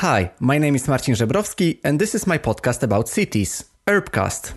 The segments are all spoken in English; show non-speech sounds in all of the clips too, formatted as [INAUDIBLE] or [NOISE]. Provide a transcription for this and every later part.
Hi, my name is Marcin Żebrowski, and this is my podcast about cities, Urbcast.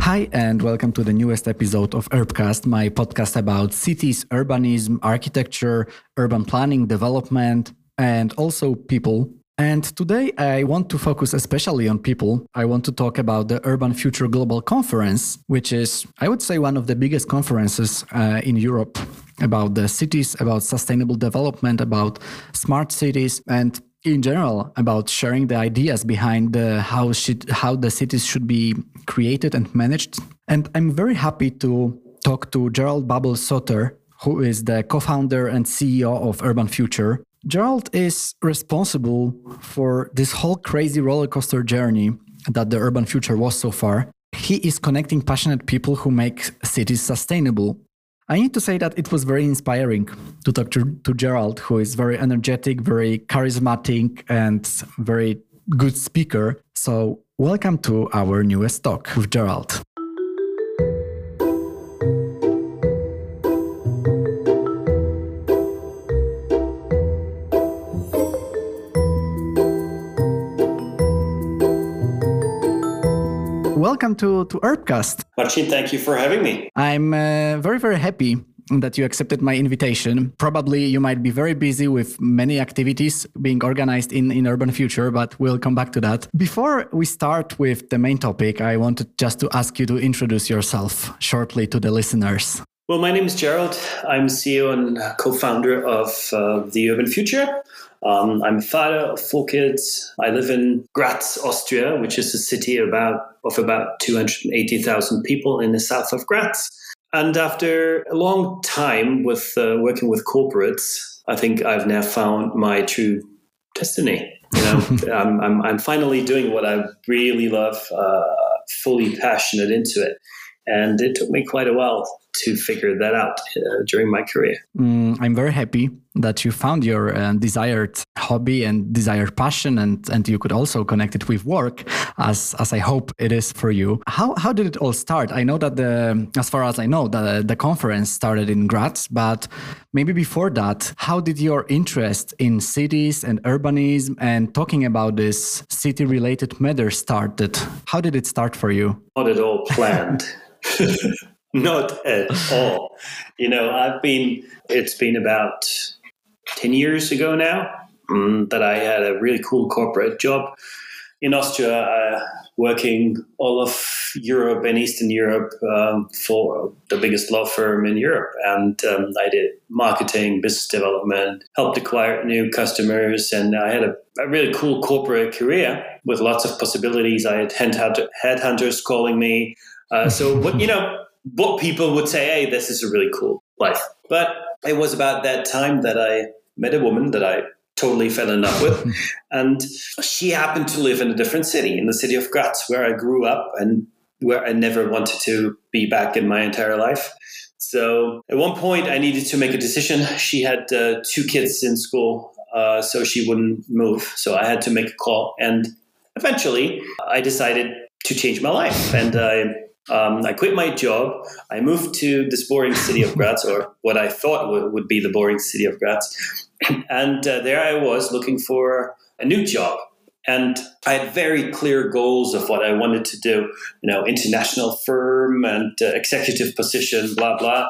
Hi, and welcome to the newest episode of Urbcast, my podcast about cities, urbanism, architecture, urban planning, development, and also people and today I want to focus especially on people. I want to talk about the Urban Future Global Conference, which is, I would say, one of the biggest conferences uh, in Europe about the cities, about sustainable development, about smart cities, and in general about sharing the ideas behind the, how should, how the cities should be created and managed. And I'm very happy to talk to Gerald Babel-Sutter, who is the co-founder and CEO of Urban Future. Gerald is responsible for this whole crazy roller coaster journey that the urban future was so far. He is connecting passionate people who make cities sustainable. I need to say that it was very inspiring to talk to, to Gerald, who is very energetic, very charismatic, and very good speaker. So, welcome to our newest talk with Gerald. Welcome to, to Urbcast. Marcin, thank you for having me. I'm uh, very, very happy that you accepted my invitation. Probably you might be very busy with many activities being organized in, in Urban Future, but we'll come back to that. Before we start with the main topic, I wanted just to ask you to introduce yourself shortly to the listeners. Well, my name is Gerald. I'm CEO and co founder of uh, the Urban Future. Um, I'm a father of four kids. I live in Graz, Austria, which is a city about of about 280,000 people in the south of Graz. And after a long time with uh, working with corporates, I think I've now found my true destiny. You know, [LAUGHS] I'm, I'm, I'm, finally doing what I really love, uh, fully passionate into it. And it took me quite a while to figure that out uh, during my career. Mm, I'm very happy that you found your uh, desired hobby and desired passion, and and you could also connect it with work, as as I hope it is for you. How how did it all start? I know that the as far as I know the the conference started in Graz, but maybe before that, how did your interest in cities and urbanism and talking about this city related matter started? How did it start for you? Not at all planned. [LAUGHS] [LAUGHS] Not at all. You know, I've been, it's been about 10 years ago now um, that I had a really cool corporate job in Austria, uh, working all of Europe and Eastern Europe um, for the biggest law firm in Europe. And um, I did marketing, business development, helped acquire new customers, and I had a, a really cool corporate career with lots of possibilities. I had headhunters calling me. Uh, so, what, you know, what people would say, hey, this is a really cool life. But it was about that time that I met a woman that I totally fell in love with. [LAUGHS] and she happened to live in a different city, in the city of Graz, where I grew up and where I never wanted to be back in my entire life. So at one point, I needed to make a decision. She had uh, two kids in school, uh, so she wouldn't move. So I had to make a call. And eventually, I decided to change my life. And I um, I quit my job. I moved to this boring city of [LAUGHS] Graz, or what I thought would, would be the boring city of Graz. [CLEARS THROAT] And uh, there I was looking for a new job. And I had very clear goals of what I wanted to do, you know, international firm and uh, executive position, blah, blah.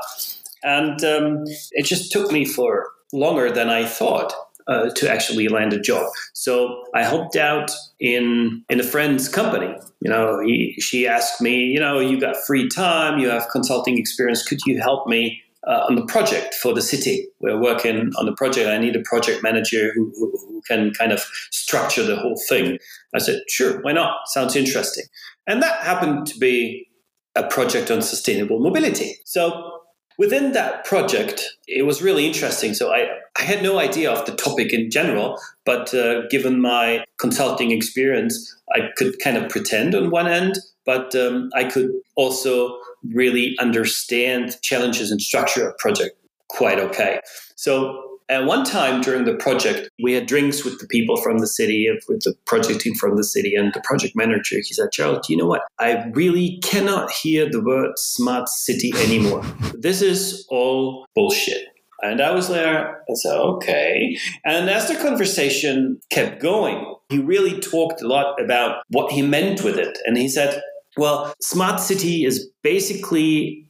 And um, it just took me for longer than I thought uh, to actually land a job. So I helped out in in a friend's company. You know, he, she asked me, you know, you got free time, you have consulting experience. Could you help me uh, on the project for the city? We're working on the project. I need a project manager who, who, who can kind of structure the whole thing. I said, sure, why not? Sounds interesting. And that happened to be a project on sustainable mobility. So within that project, it was really interesting. So I, I had no idea of the topic in general, but uh, given my consulting experience, I could kind of pretend on one end, but um, I could also really understand challenges and structure of project quite okay. So At one time during the project, we had drinks with the people from the city, with the project team from the city, and the project manager. He said, Gerald, you know what? I really cannot hear the word smart city anymore. [LAUGHS] this is all bullshit. And I was there and said, okay. And as the conversation kept going, he really talked a lot about what he meant with it. And he said, well, smart city is basically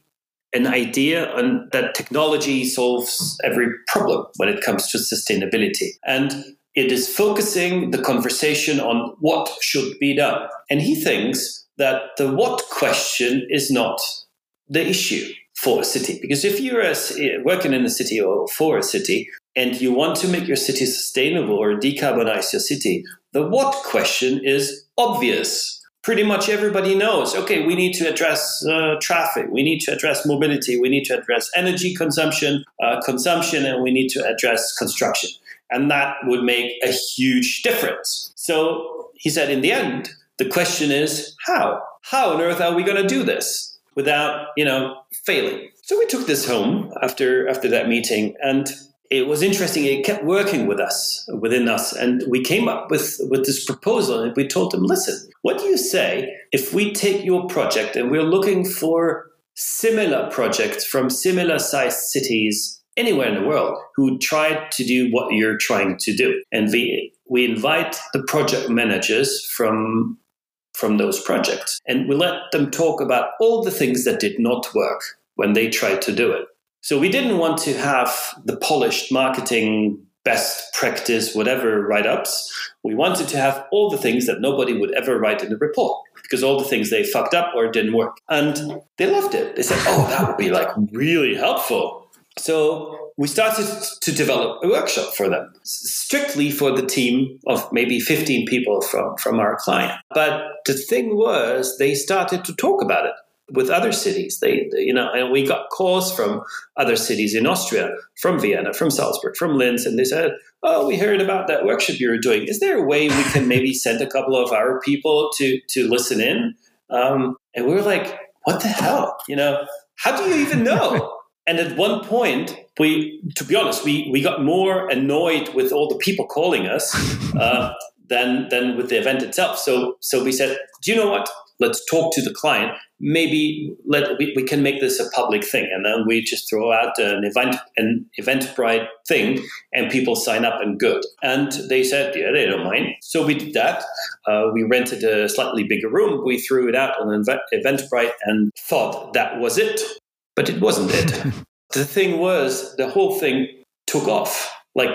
an idea on, that technology solves every problem when it comes to sustainability. And it is focusing the conversation on what should be done. And he thinks that the what question is not the issue for a city. Because if you're a, working in a city or for a city and you want to make your city sustainable or decarbonize your city, the what question is obvious. Pretty much everybody knows, okay, we need to address uh, traffic, we need to address mobility, we need to address energy consumption, uh, consumption, and we need to address construction. And that would make a huge difference. So he said, in the end, the question is how? How on earth are we going to do this? without, you know, failing. So we took this home after after that meeting and it was interesting. It kept working with us, within us, and we came up with with this proposal. And we told them, "Listen, what do you say if we take your project and we're looking for similar projects from similar sized cities anywhere in the world who tried to do what you're trying to do, and we we invite the project managers from from those projects. And we let them talk about all the things that did not work when they tried to do it. So we didn't want to have the polished marketing best practice, whatever write ups. We wanted to have all the things that nobody would ever write in the report because all the things they fucked up or didn't work. And they loved it. They said, oh, that would be like really helpful. So we started to develop a workshop for them, strictly for the team of maybe 15 people from, from our client. But the thing was, they started to talk about it with other cities. They, you know, and we got calls from other cities in Austria, from Vienna, from Salzburg, from Linz, and they said, "Oh, we heard about that workshop you were doing. Is there a way we can maybe [LAUGHS] send a couple of our people to to listen in?" Um, and we were like, "What the hell? You know, how do you even know?" [LAUGHS] And at one point, we, to be honest, we, we got more annoyed with all the people calling us [LAUGHS] uh, than than with the event itself. So so we said, do you know what? Let's talk to the client. Maybe let we, we can make this a public thing, and then we just throw out an event an Eventbrite thing, and people sign up and good. And they said, yeah, they don't mind. So we did that. Uh, we rented a slightly bigger room. We threw it out on Eventbrite and thought that was it. But it wasn't it. [LAUGHS] the thing was, the whole thing took off like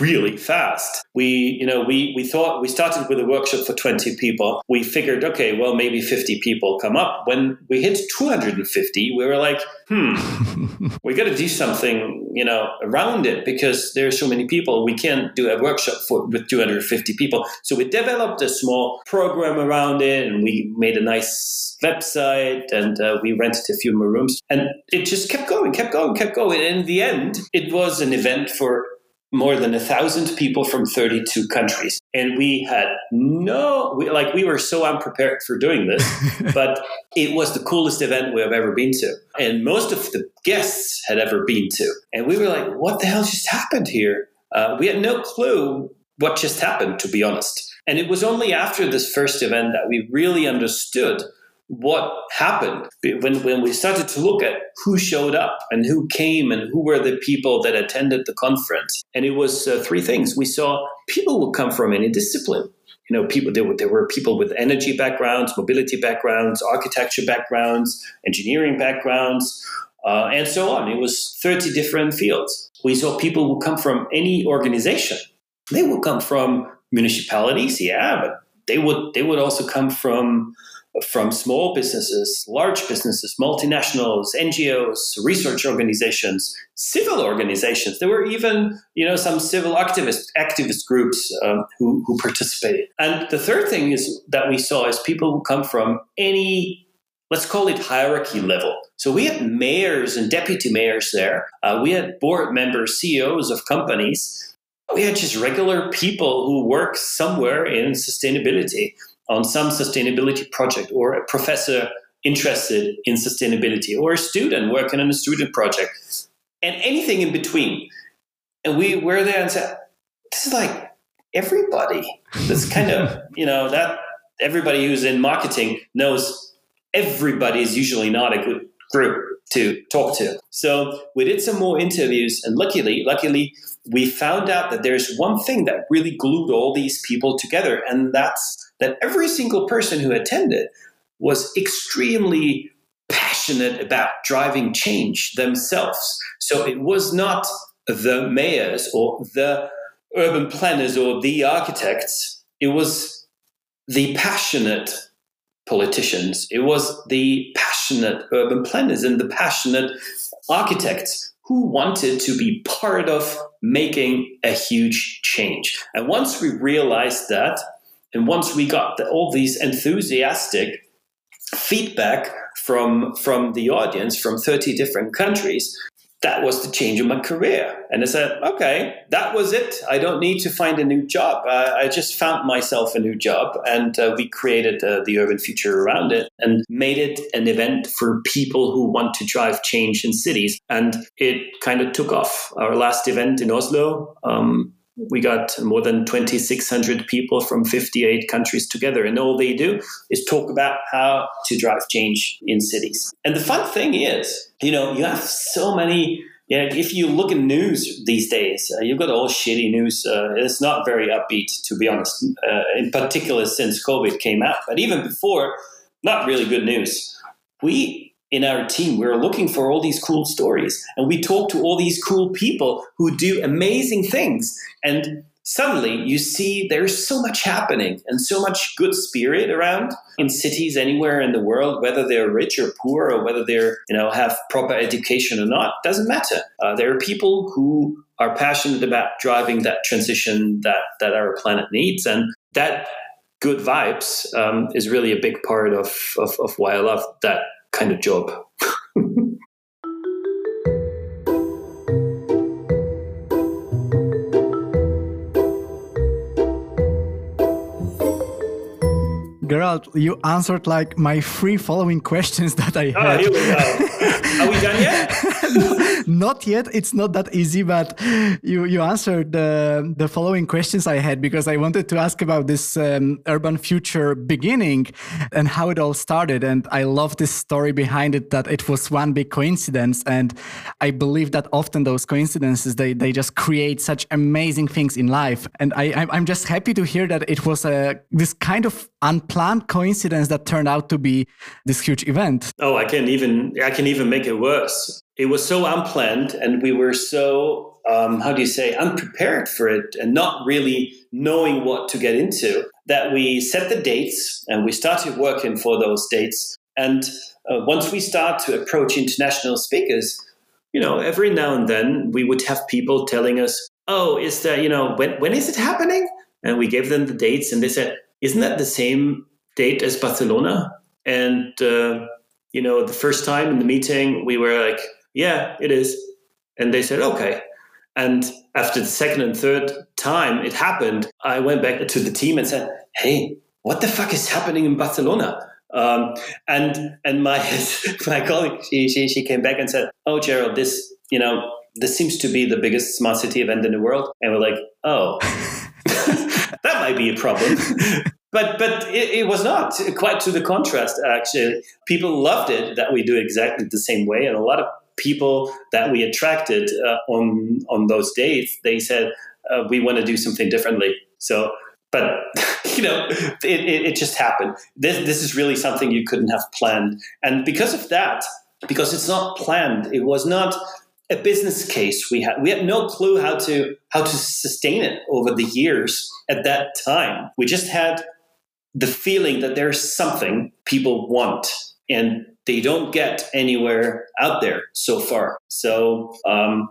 really fast. We, you know, we, we thought we started with a workshop for 20 people. We figured, okay, well, maybe 50 people come up. When we hit 250, we were like, hmm, [LAUGHS] we got to do something, you know, around it because there are so many people. We can't do a workshop for, with 250 people. So we developed a small program around it and we made a nice website and uh, we rented a few more rooms and it just kept going, kept going, kept going. And in the end, it was an event for more than a thousand people from 32 countries. And we had no, we, like, we were so unprepared for doing this, [LAUGHS] but it was the coolest event we have ever been to. And most of the guests had ever been to. And we were like, what the hell just happened here? Uh, we had no clue what just happened, to be honest. And it was only after this first event that we really understood what happened when, when we started to look at who showed up and who came and who were the people that attended the conference. And it was uh, three things. We saw people would come from any discipline. You know, people there were, there were people with energy backgrounds, mobility backgrounds, architecture backgrounds, engineering backgrounds, uh, and so on. It was 30 different fields. We saw people who come from any organization. They would come from municipalities, yeah, but they would they would also come from from small businesses, large businesses, multinationals, NGOs, research organizations, civil organizations. There were even, you know, some civil activist activist groups um, who, who participated. And the third thing is that we saw is people who come from any, let's call it hierarchy level. So we had mayors and deputy mayors there. Uh, we had board members, CEOs of companies. We had just regular people who work somewhere in sustainability on some sustainability project or a professor interested in sustainability or a student working on a student project and anything in between. And we were there and said, this is like everybody. That's [LAUGHS] kind of, you know, that everybody who's in marketing knows everybody is usually not a good group to talk to. So we did some more interviews and luckily, luckily we found out that there's one thing that really glued all these people together and that's that every single person who attended was extremely passionate about driving change themselves. So it was not the mayors or the urban planners or the architects. It was the passionate politicians. It was the passionate urban planners and the passionate architects who wanted to be part of making a huge change. And once we realized that, and once we got the, all these enthusiastic feedback from from the audience from 30 different countries, that was the change in my career. And I said, okay, that was it. I don't need to find a new job. Uh, I just found myself a new job, and uh, we created uh, the Urban Future around it and made it an event for people who want to drive change in cities. And it kind of took off. Our last event in Oslo, um, we got more than 2,600 people from 58 countries together, and all they do is talk about how to drive change in cities. And the fun thing is, you know, you have so many. Yeah, if you look at news these days, uh, you've got all shitty news. Uh, it's not very upbeat, to be honest. Uh, in particular, since COVID came out, but even before, not really good news. We in our team, we were looking for all these cool stories and we talked to all these cool people who do amazing things. And suddenly you see there's so much happening and so much good spirit around in cities anywhere in the world, whether they're rich or poor or whether they're, you know, have proper education or not, doesn't matter. Uh, there are people who are passionate about driving that transition that, that our planet needs. And that good vibes um, is really a big part of, of, of why I love that kind of job. Gerald, you answered like my three following questions that I had. Oh, here we go. Are we done yet? [LAUGHS] not yet. It's not that easy, but you you answered the the following questions I had because I wanted to ask about this um, urban future beginning and how it all started. And I love this story behind it that it was one big coincidence. And I believe that often those coincidences they they just create such amazing things in life. And I I'm just happy to hear that it was a this kind of unplanned coincidence that turned out to be this huge event. Oh, I can even I can even make it worse. It was so unplanned, and we were so um, how do you say unprepared for it, and not really knowing what to get into. That we set the dates and we started working for those dates. And uh, once we start to approach international speakers, you know, every now and then we would have people telling us, "Oh, is that you know when when is it happening?" And we gave them the dates, and they said, isn't that the same date as Barcelona? And, uh, you know, the first time in the meeting, we were like, yeah, it is. And they said, okay. And after the second and third time it happened, I went back to the team and said, hey, what the fuck is happening in Barcelona? Um, and and my [LAUGHS] my colleague she, she she came back and said, "Oh, Gerald, this you know this seems to be the biggest smart city event in the world." And we're like, "Oh, [LAUGHS] [LAUGHS] that might be a problem." but but it, it, was not quite to the contrast actually. People loved it that we do exactly the same way and a lot of people that we attracted uh, on on those days they said uh, we want to do something differently. So but [LAUGHS] you know it, it, it just happened. This this is really something you couldn't have planned. And because of that because it's not planned it was not a business case we had we had no clue how to how to sustain it over the years at that time we just had the feeling that there's something people want and they don't get anywhere out there so far. So um,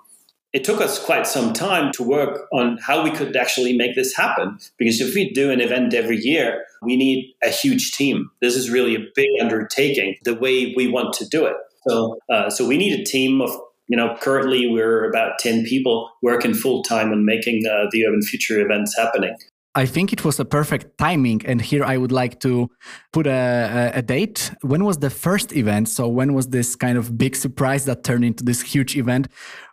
it took us quite some time to work on how we could actually make this happen. Because if we do an event every year, we need a huge team. This is really a big undertaking, the way we want to do it. So, uh, so we need a team of you know, currently we're about 10 people working full time on making uh, the Urban Future events happening. I think it was a perfect timing. And here I would like to put a, a, date. When was the first event? So, when was this kind of big surprise that turned into this huge event?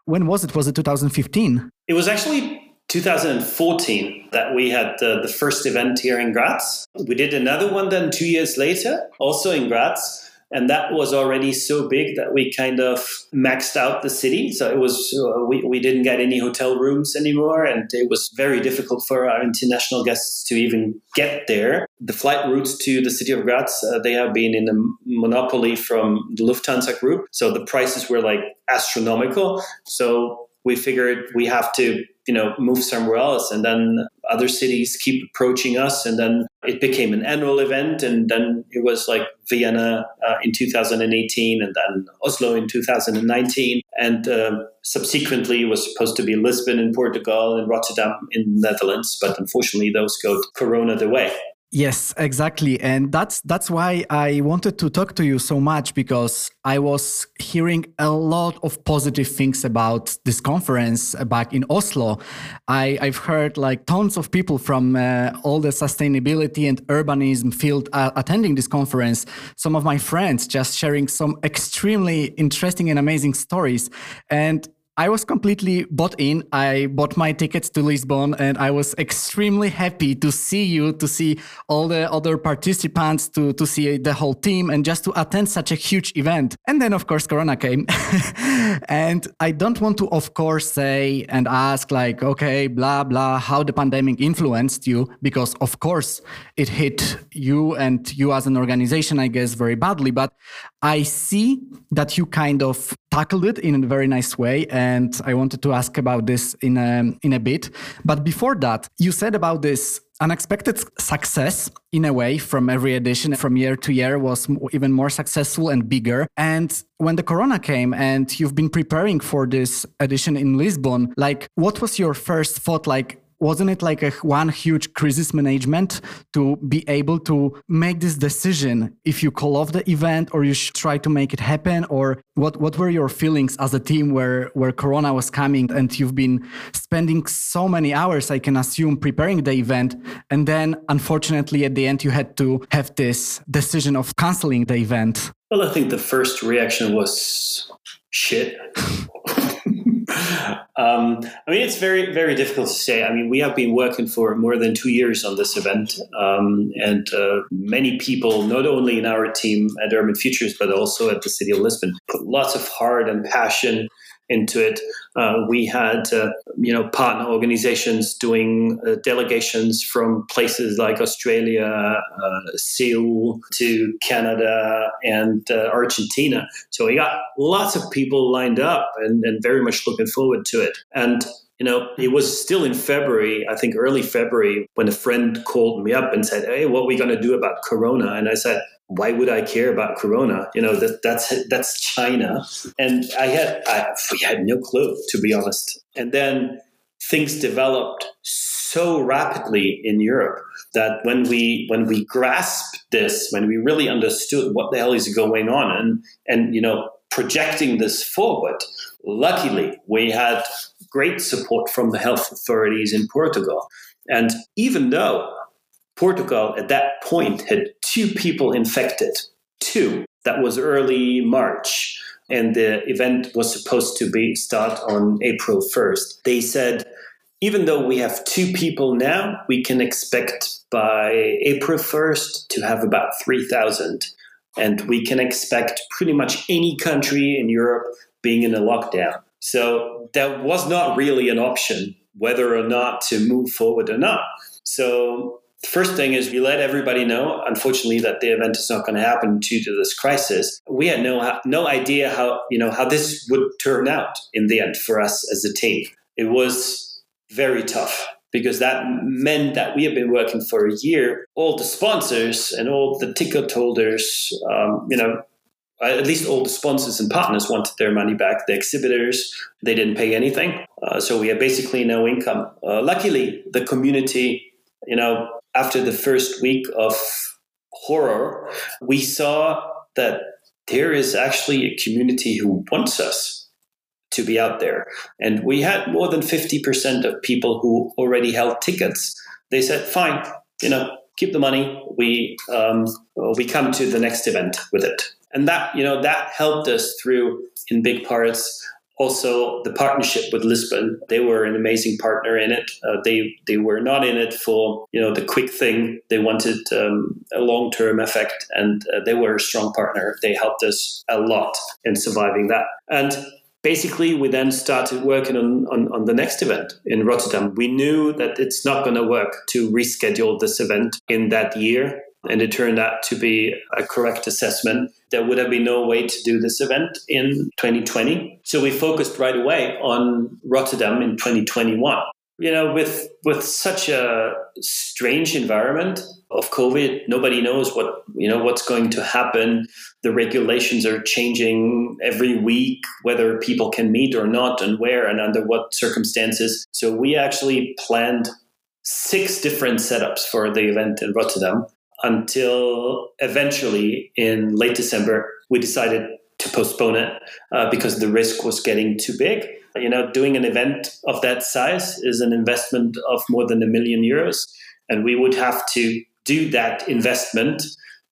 When was it? Was it 2015? It was actually 2014 that we had the, the first event here in Graz. We did another one then two years later, also in Graz. And that was already so big that we kind of maxed out the city. So it was, uh, we, we didn't get any hotel rooms anymore. And it was very difficult for our international guests to even get there. The flight routes to the city of Graz, uh, they have been in a monopoly from the Lufthansa group. So the prices were like astronomical. So we figured we have to you know move somewhere else and then other cities keep approaching us and then it became an annual event and then it was like vienna uh, in 2018 and then oslo in 2019 and uh, subsequently it was supposed to be lisbon in portugal and rotterdam in netherlands but unfortunately those go corona the way Yes, exactly. And that's that's why I wanted to talk to you so much because I was hearing a lot of positive things about this conference back in Oslo. I, I've heard like tons of people from uh, all the sustainability and urbanism field uh, attending this conference. Some of my friends just sharing some extremely interesting and amazing stories. And I was completely bought in. I bought my tickets to Lisbon and I was extremely happy to see you, to see all the other participants, to, to see the whole team and just to attend such a huge event. And then, of course, Corona came. [LAUGHS] and I don't want to, of course, say and ask, like, okay, blah, blah, how the pandemic influenced you, because, of course, it hit you and you as an organization, I guess, very badly. But I see that you kind of tackled it in a very nice way. And I wanted to ask about this in a, in a bit. But before that, you said about this unexpected success in a way from every edition from year to year was even more successful and bigger and when the corona came and you've been preparing for this edition in lisbon like what was your first thought like wasn't it like a one huge crisis management to be able to make this decision if you call off the event or you should try to make it happen? Or what what were your feelings as a team where where corona was coming and you've been spending so many hours i can assume preparing the event? And then unfortunately at the end you had to have this decision of canceling the event. Well i think the first reaction was shit [LAUGHS] um, I mean, it's very, very difficult to say. I mean, we have been working for more than two years on this event, um, and uh, many people, not only in our team at Urban Futures, but also at the City of Lisbon, put lots of heart and passion into it. Uh, we had, uh, you know, partner organizations doing uh, delegations from places like Australia, uh, Seoul to Canada and uh, Argentina. So we got lots of people lined up and, and very much looking forward to it. And you know, it was still in February, I think early February, when a friend called me up and said, Hey, what are we going to do about Corona? And I said, why would I care about Corona? You know, that, that's, that's China. And I had, I, had no clue, to be honest. And then things developed so rapidly in Europe that when we, when we grasped this, when we really understood what the hell is going on and, and, you know, projecting this forward, luckily we had great support from the health authorities in Portugal. And even though Portugal at that point had two people infected, two. That was early March, and the event was supposed to be start on April 1st. They said, even though we have two people now, we can expect by April 1st to have about 3,000. And we can expect pretty much any country in Europe being in a lockdown. So that was not really an option whether or not to move forward or not. So the first thing is we let everybody know, unfortunately, that the event is not going to happen due to this crisis. We had no no idea how you know how this would turn out in the end for us as a team. It was very tough because that meant that we have been working for a year. All the sponsors and all the ticket holders, um, you know, at least all the sponsors and partners wanted their money back. The exhibitors, they didn't pay anything. Uh, so we had basically no income. Uh, luckily, the community, you know, after the first week of horror, we saw that there is actually a community who wants us to be out there. And we had more than 50% of people who already held tickets they said, fine, you know, keep the money. We um, we come to the next event with it, and that you know that helped us through in big parts. Also, the partnership with Lisbon, they were an amazing partner in it. Uh, they they were not in it for you know the quick thing. They wanted um, a long term effect, and uh, they were a strong partner. They helped us a lot in surviving that. And basically we then started working on, on, on, the next event in rotterdam we knew that it's not going to work to reschedule this event in that year and it turned out to be a correct assessment. There would have been no way to do this event in 2020 so we focused right away on rotterdam in 2021 you know with with such a strange environment of covid nobody knows what you know what's going to happen. The regulations are changing every week whether people can meet or not and where and under what circumstances. So we actually planned six different setups for the event in rotterdam until eventually in late december we decided to postpone it uh, because the risk was getting too big you know, doing an event of that size is an investment of more than a million euros. And we would have to do that investment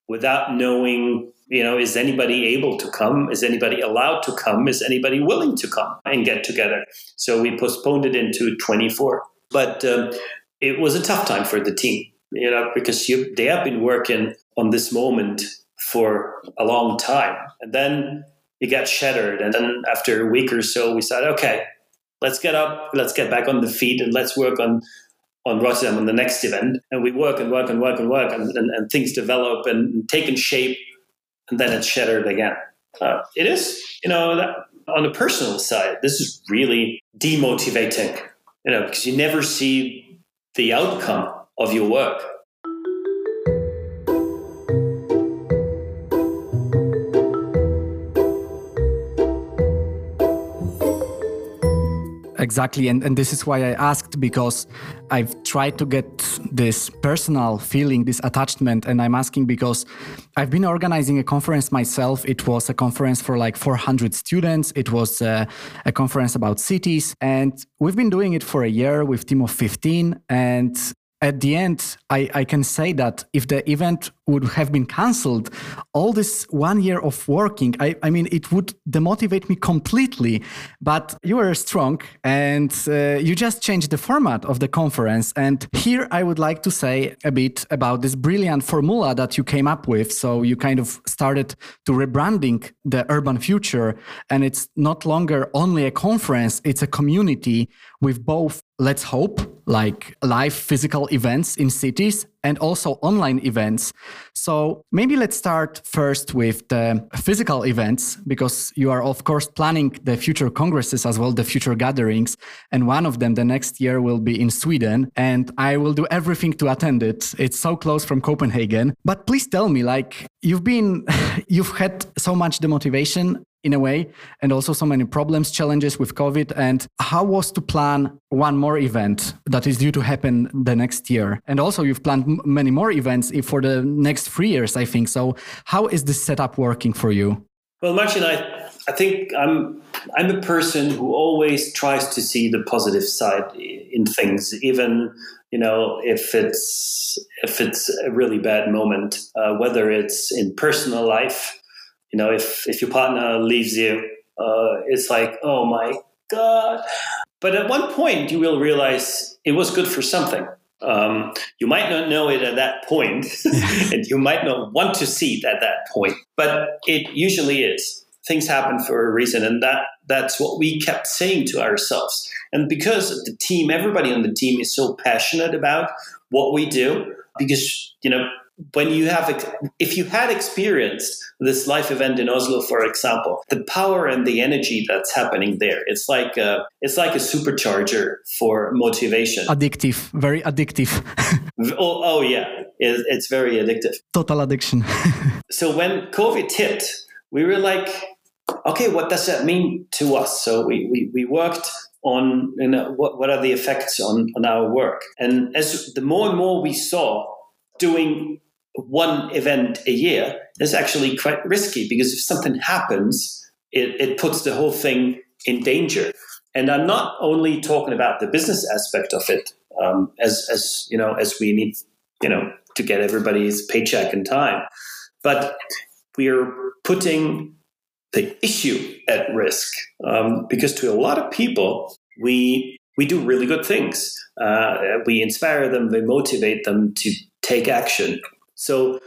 without knowing, you know, is anybody able to come? Is anybody allowed to come? Is anybody willing to come and get together? So we postponed it into 24. But um, it was a tough time for the team, you know, because you, they have been working on this moment for a long time. And then it got shattered. And then after a week or so, we said, okay, let's get up, let's get back on the feet, and let's work on on Rotterdam on the next event. And we work and work and work and work, and, and, and things develop and take in shape, and then it's shattered again. Uh, it is, you know, that, on the personal side, this is really demotivating, you know, because you never see the outcome of your work. Exactly. And, and this is why I asked because I've tried to get this personal feeling, this attachment. And I'm asking because I've been organizing a conference myself. It was a conference for like 400 students, it was a, a conference about cities. And we've been doing it for a year with team of 15. And at the end, I, I can say that if the event would have been cancelled, all this one year of working, I, I mean, it would demotivate me completely. But you were strong and uh, you just changed the format of the conference. And here I would like to say a bit about this brilliant formula that you came up with. So you kind of started to rebranding the urban future. And it's not longer only a conference, it's a community with both let's hope like live physical events in cities and also online events. So maybe let's start first with the physical events because you are of course planning the future congresses as well, the future gatherings, and one of them the next year will be in Sweden and I will do everything to attend it. It's so close from Copenhagen. But please tell me like you've been [LAUGHS] you've had so much demotivation in a way and also so many problems challenges with covid. And how was to plan one more event that is due to happen the next year? And also you've planned many more events for the next three years i think. So how is this setup working for you? Well martin i i think i'm i'm a person who always tries to see the positive side in things even you know if it's if it's a really bad moment uh, whether it's in personal life you know, if if your partner leaves you, uh, it's like, oh my god. But at one point, you will realize it was good for something. Um, you might not know it at that point, [LAUGHS] and you might not want to see it at that point, but it usually is. Things happen for a reason, and that that's what we kept saying to ourselves. And because the team, everybody on the team is so passionate about what we do, because you know when you have if you had experienced this life event in Oslo for example the power and the energy that's happening there it's like a, it's like a supercharger for motivation. Addictive. Very addictive. Oh, oh yeah. It, it's very addictive. Total addiction. [LAUGHS] So when covid hit we were like okay what does that mean to us? So we we, we worked on you know, what, what are the effects on, on our work? And as the more and more we saw doing one event a year is actually quite risky because if something happens, it, it puts the whole thing in danger. And I'm not only talking about the business aspect of it, um, as as you know as we need you know to get everybody's paycheck in time. But we are putting the issue at risk um, because to a lot of people we we do really good things. Uh, we inspire them, we motivate them to take action. So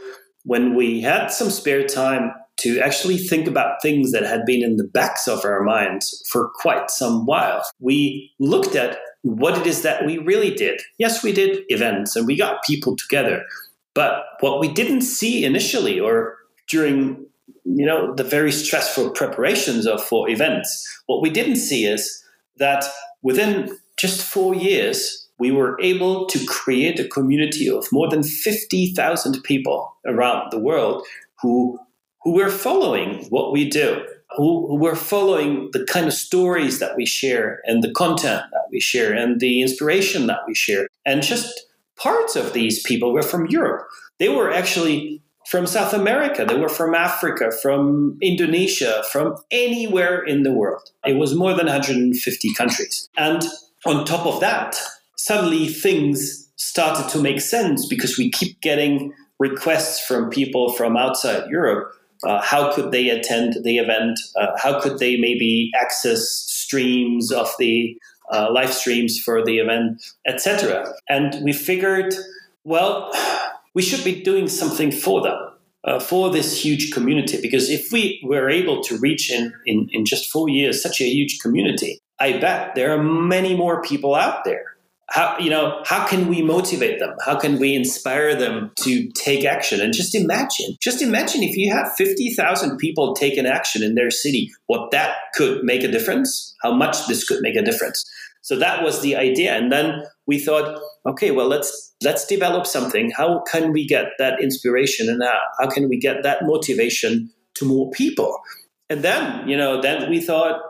when we had some spare time to actually think about things that had been in the backs of our minds for quite some while, we looked at what it is that we really did. Yes, we did events and we got people together, but what we didn't see initially or during you know the very stressful preparations of for events, what we didn't see is that within just four years, we were able to create a community of more than 50,000 people around the world who, who were following what we do, who, who were following the kind of stories that we share and the content that we share and the inspiration that we share. And just parts of these people were from Europe. They were actually from South America, they were from Africa, from Indonesia, from anywhere in the world. It was more than 150 countries. And on top of that, suddenly things started to make sense because we keep getting requests from people from outside Europe. Uh, how could they attend the event? Uh, how could they maybe access streams of the uh, live streams for the event, etc. And we figured, well, [SIGHS] we should be doing something for them. Uh, for this huge community because if we were able to reach in, in, in just four years such a huge community I bet there are many more people out there. How you know how can we motivate them? How can we inspire them to take action? And just imagine, just imagine if you have fifty thousand people taking action in their city, what that could make a difference. How much this could make a difference. So that was the idea, and then we thought, okay, well let's let's develop something. How can we get that inspiration and how, how can we get that motivation to more people? And then you know then we thought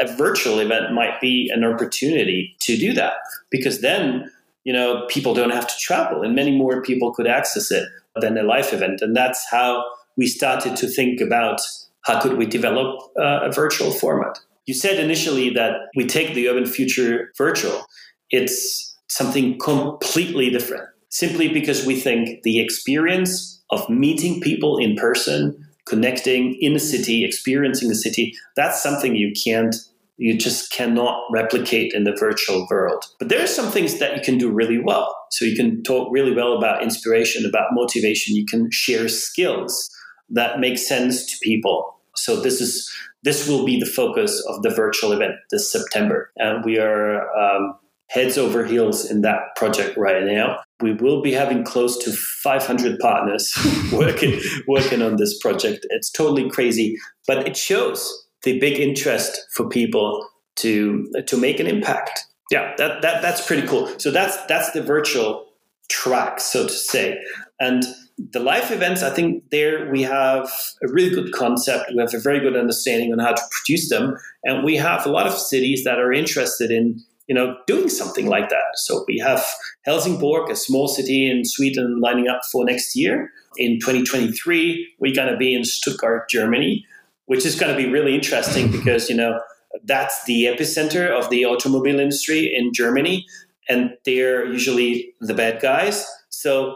a virtual event might be an opportunity to do that because then you know people don't have to travel and many more people could access it than a live event. And that's how we started to think about how could we develop uh, a virtual format. You said initially that we take the urban future virtual. It's something completely different simply because we think the experience of meeting people in person connecting in a city, experiencing the city, that's something you can't you just cannot replicate in the virtual world. But there are some things that you can do really well. So you can talk really well about inspiration, about motivation. You can share skills that make sense to people. So this is this will be the focus of the virtual event this September, and we are um, heads over heels in that project right now. We will be having close to 500 partners [LAUGHS] working working on this project. It's totally crazy, but it shows the big interest for people to to make an impact. Yeah, that, that that's pretty cool. So that's that's the virtual track, so to say. And the live events, I think there we have a really good concept. We have a very good understanding on how to produce them, and we have a lot of cities that are interested in you know doing something like that. So we have Helsingborg, a small city in Sweden, lining up for next year. In 2023, we're going to be in Stuttgart, Germany which is going to be really interesting [LAUGHS] because you know that's the epicenter of the automobile industry in Germany, and they're usually the bad guys. So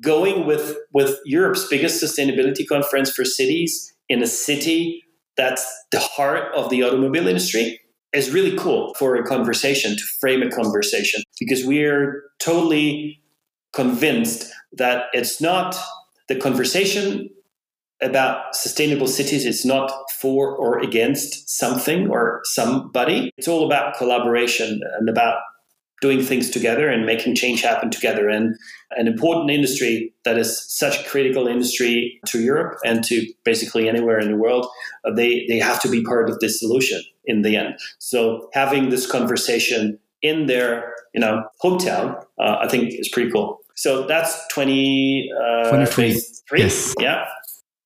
going with with Europe's biggest sustainability conference for cities in a city that's the heart of the automobile industry is really cool for a conversation to frame a conversation because we're totally convinced that it's not the conversation about sustainable cities is not for or against something or somebody. It's all about collaboration and about doing things together and making change happen together. And an important industry that is such a critical industry to Europe and to basically anywhere in the world, uh, they, they have to be part of this solution in the end. So having this conversation in their you know hometown, uh, I think is pretty cool. So that's 20, uh, 23. Yes. Yeah.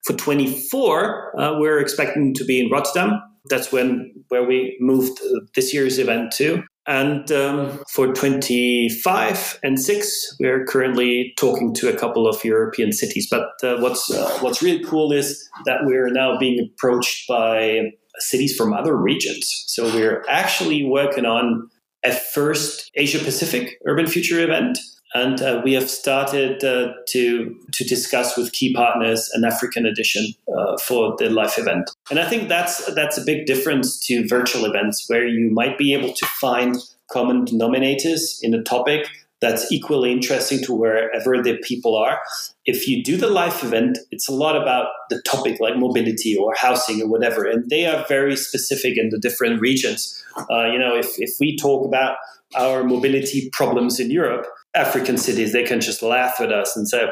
For 24, uh, we're expecting to be in Rotterdam. That's when where we moved this year's event to. And um, for 25 and 6, we're currently talking to a couple of European cities. But uh, what's, uh, what's really cool is that we're now being approached by cities from other regions. So we're actually working on a first Asia Pacific Urban Future event. And uh, we have started uh, to to discuss with key partners an African edition uh, for the live event. And I think that's that's a big difference to virtual events, where you might be able to find common denominators in a topic that's equally interesting to wherever the people are. If you do the live event, it's a lot about the topic like mobility or housing or whatever, and they are very specific in the different regions. Uh, you know, if, if we talk about our mobility problems in Europe, African cities, they can just laugh at us and say,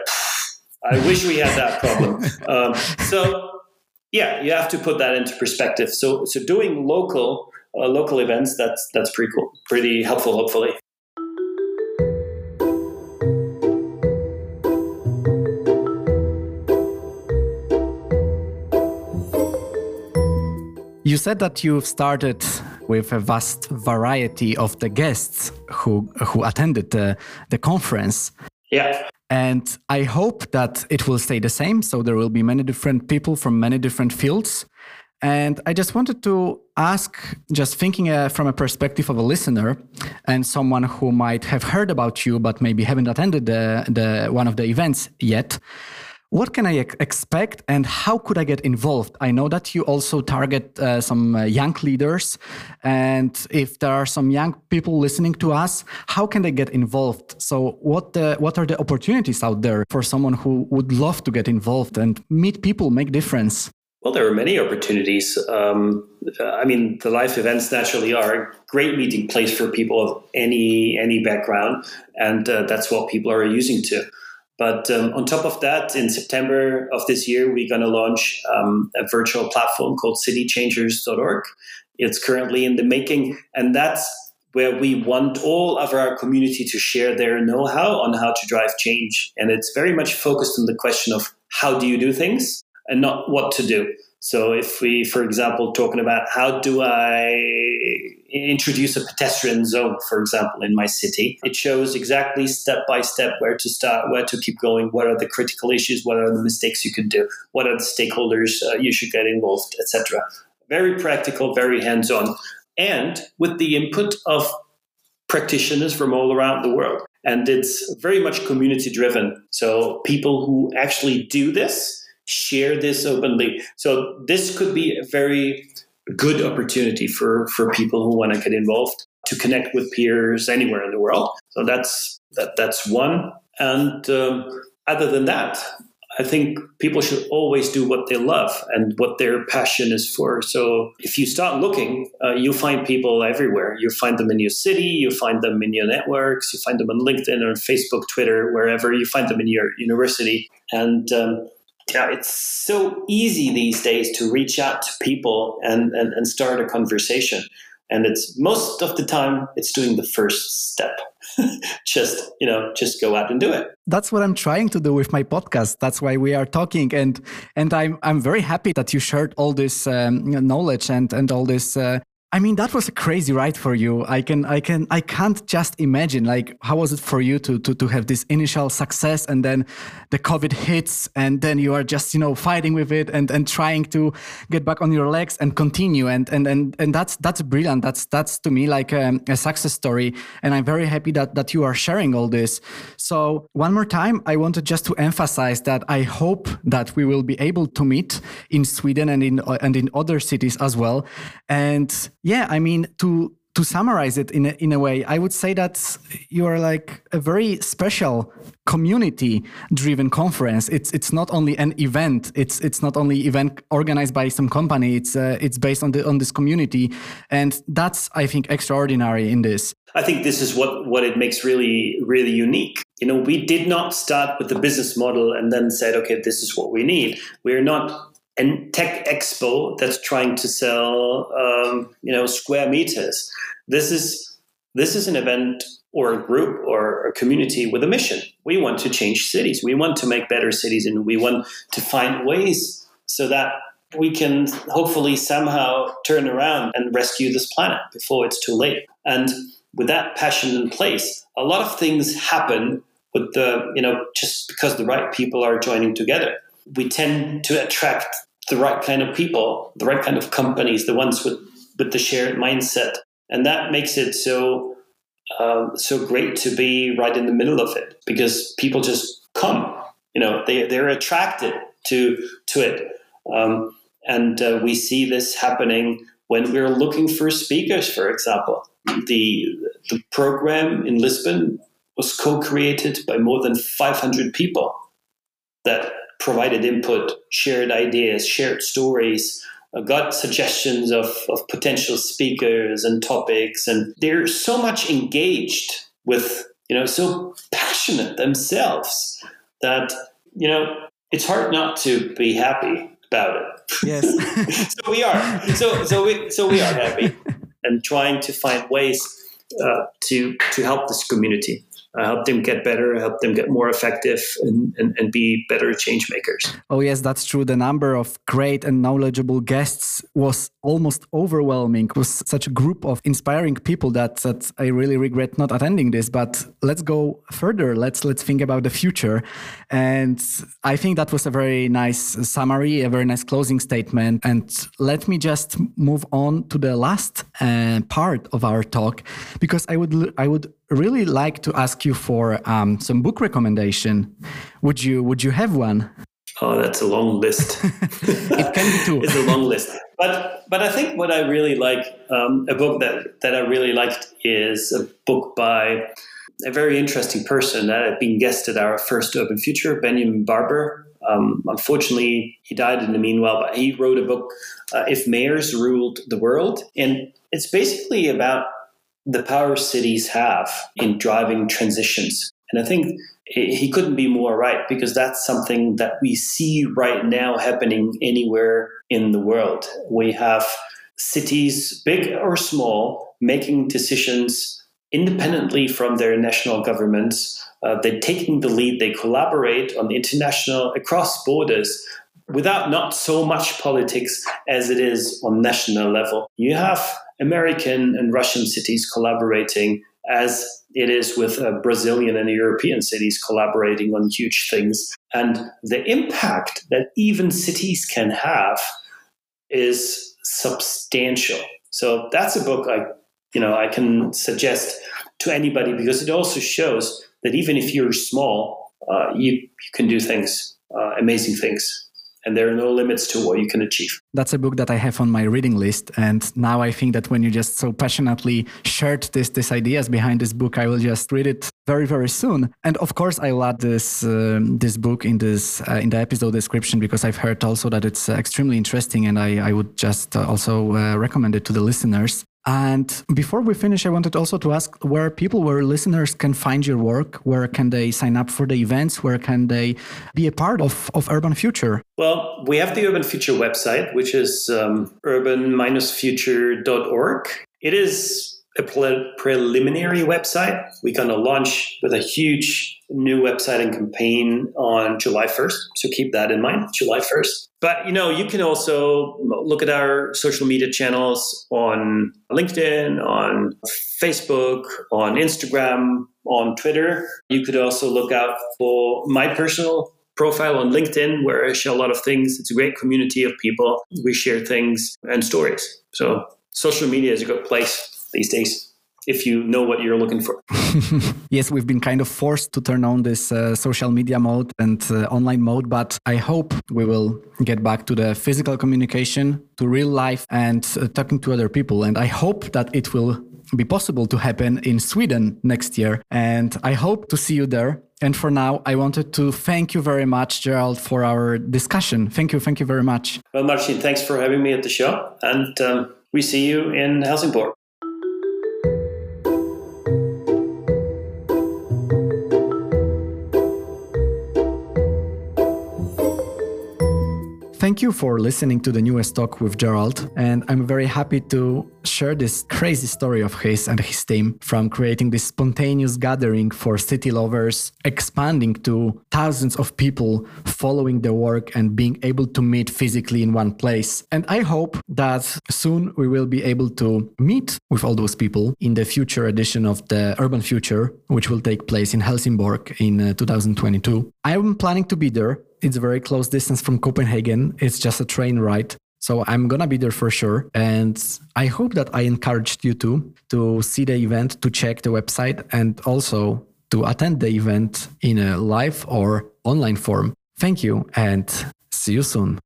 I wish we had that problem. [LAUGHS] um, so, yeah, you have to put that into perspective. So, so doing local uh, local events, that's that's pretty cool, pretty helpful, hopefully. You said that you've started with a vast variety of the guests who who attended the, the conference. Yeah. And I hope that it will stay the same. So there will be many different people from many different fields. And I just wanted to ask, just thinking uh, from a perspective of a listener and someone who might have heard about you, but maybe haven't attended the, the one of the events yet. What can I expect and how could I get involved? I know that you also target uh, some uh, young leaders. And if there are some young people listening to us, how can they get involved? So, what, the, what are the opportunities out there for someone who would love to get involved and meet people, make difference? Well, there are many opportunities. Um, I mean, the live events naturally are a great meeting place for people of any any background, and uh, that's what people are using to. But um, on top of that, in September of this year, we're going to launch um, a virtual platform called citychangers.org. It's currently in the making, and that's where we want all of our community to share their know how on how to drive change. And it's very much focused on the question of how do you do things and not what to do. So if we, for example, talking about how do I introduce a pedestrian zone, for example, in my city, it shows exactly step by step where to start, where to keep going, what are the critical issues, what are the mistakes you can do, what are the stakeholders uh, you should get involved, etc. Very practical, very hands-on, and with the input of practitioners from all around the world. And it's very much community driven. So people who actually do this share this openly. So this could be a very good opportunity for for people who want to get involved to connect with peers anywhere in the world. So that's that that's one. And um, other than that, I think people should always do what they love and what their passion is for. So if you start looking, uh, you find people everywhere. You find them in your city, you find them in your networks, you find them on LinkedIn or Facebook, Twitter, wherever. You find them in your university, and um, yeah, it's so easy these days to reach out to people and, and, and start a conversation. And it's most of the time it's doing the first step. [LAUGHS] just, you know, just go out and do it. That's what I'm trying to do with my podcast. That's why we are talking. And and I'm I'm very happy that you shared all this um, knowledge and and all this uh, I mean, that was a crazy ride for you. I can, I can, I can't just imagine. Like, how was it for you to to to have this initial success, and then the COVID hits, and then you are just, you know, fighting with it and and trying to get back on your legs and continue. And and and and that's that's brilliant. That's that's to me like a, a success story. And I'm very happy that that you are sharing all this. So one more time, I wanted just to emphasize that I hope that we will be able to meet in Sweden and in and in other cities as well. And yeah, I mean to to summarize it in a, in a way, I would say that you are like a very special community driven conference. It's it's not only an event. It's it's not only event organized by some company. It's uh, it's based on the on this community, and that's I think extraordinary in this. I think this is what what it makes really really unique. You know, we did not start with the business model and then said, okay, this is what we need. We're not and tech expo that's trying to sell um, you know square meters. This is this is an event or a group or a community with a mission. We want to change cities. We want to make better cities and we want to find ways so that we can hopefully somehow turn around and rescue this planet before it's too late. And with that passion in place a lot of things happen with the you know just because the right people are joining together. We tend to attract the right kind of people, the right kind of companies, the ones with, with the shared mindset. And that makes it so um, so great to be right in the middle of it because people just come. You know, they they're attracted to to it, um, and uh, we see this happening when we're looking for speakers. For example, the the program in Lisbon was co-created by more than 500 people that provided input, shared ideas, shared stories, uh, got suggestions of, of potential speakers and topics, and they're so much engaged with, you know, so passionate themselves that, you know, it's hard not to be happy about it. Yes. [LAUGHS] so we are. So so we so we are happy [LAUGHS] and trying to find ways uh, to to help this community uh, help them get better, help them get more effective, and, and, and be better change makers. Oh, yes, that's true. The number of great and knowledgeable guests was almost overwhelming. It was such a group of inspiring people that, that I really regret not attending this. But let's go further. Let's let's think about the future. And I think that was a very nice summary, a very nice closing statement. And let me just move on to the last uh, part of our talk because I would I would really like to ask you for um, some book recommendation. Would you Would you have one? Oh, that's a long list. [LAUGHS] it can be too. [LAUGHS] it's a long list, but but I think what I really like, um, a book that that I really liked is a book by a very interesting person that had been guest at our first Urban Future, Benjamin Barber. Um, unfortunately, he died in the meanwhile, but he wrote a book, uh, "If Mayors Ruled the World," and it's basically about the power cities have in driving transitions. And I think he couldn't be more right because that's something that we see right now happening anywhere in the world. We have cities, big or small, making decisions independently from their national governments. Uh, they're taking the lead, they collaborate on the international, across borders. Without not so much politics as it is on national level. You have American and Russian cities collaborating as it is with uh, Brazilian and European cities collaborating on huge things. And the impact that even cities can have is substantial. So that's a book I, you know, I can suggest to anybody because it also shows that even if you're small, uh, you, you can do things, uh, amazing things and there are no limits to what you can achieve. That's a book that I have on my reading list, and now I think that when you just so passionately shared this these ideas behind this book, I will just read it very very soon. And of course, I will add this um, this book in this uh, in the episode description because I've heard also that it's uh, extremely interesting, and I I would just uh, also uh, recommend it to the listeners. And before we finish, I wanted also to ask where people, where listeners can find your work, where can they sign up for the events, where can they be a part of, of Urban Future? Well, we have the Urban Future website, which is um, urban-future.org. It is a pre- preliminary website. We're going to launch with a huge new website and campaign on July 1st. So keep that in mind, July 1st. But you know, you can also look at our social media channels on LinkedIn, on Facebook, on Instagram, on Twitter. You could also look out for my personal profile on LinkedIn where I share a lot of things. It's a great community of people. We share things and stories. So social media is a good place these days if you know what you're looking for. [LAUGHS] yes, we've been kind of forced to turn on this uh, social media mode and uh, online mode, but I hope we will get back to the physical communication, to real life, and uh, talking to other people. And I hope that it will be possible to happen in Sweden next year. And I hope to see you there. And for now, I wanted to thank you very much, Gerald, for our discussion. Thank you. Thank you very much. Well, Marcin, thanks for having me at the show. And um, we see you in Helsingborg. Thank you for listening to the newest talk with Gerald. And I'm very happy to share this crazy story of his and his team from creating this spontaneous gathering for city lovers, expanding to thousands of people following their work and being able to meet physically in one place. And I hope that soon we will be able to meet with all those people in the future edition of the Urban Future, which will take place in Helsingborg in uh, 2022. I'm planning to be there it's a very close distance from Copenhagen. It's just a train ride. So I'm gonna be there for sure. And I hope that I encouraged you to to see the event, to check the website, and also to attend the event in a live or online form. Thank you and see you soon.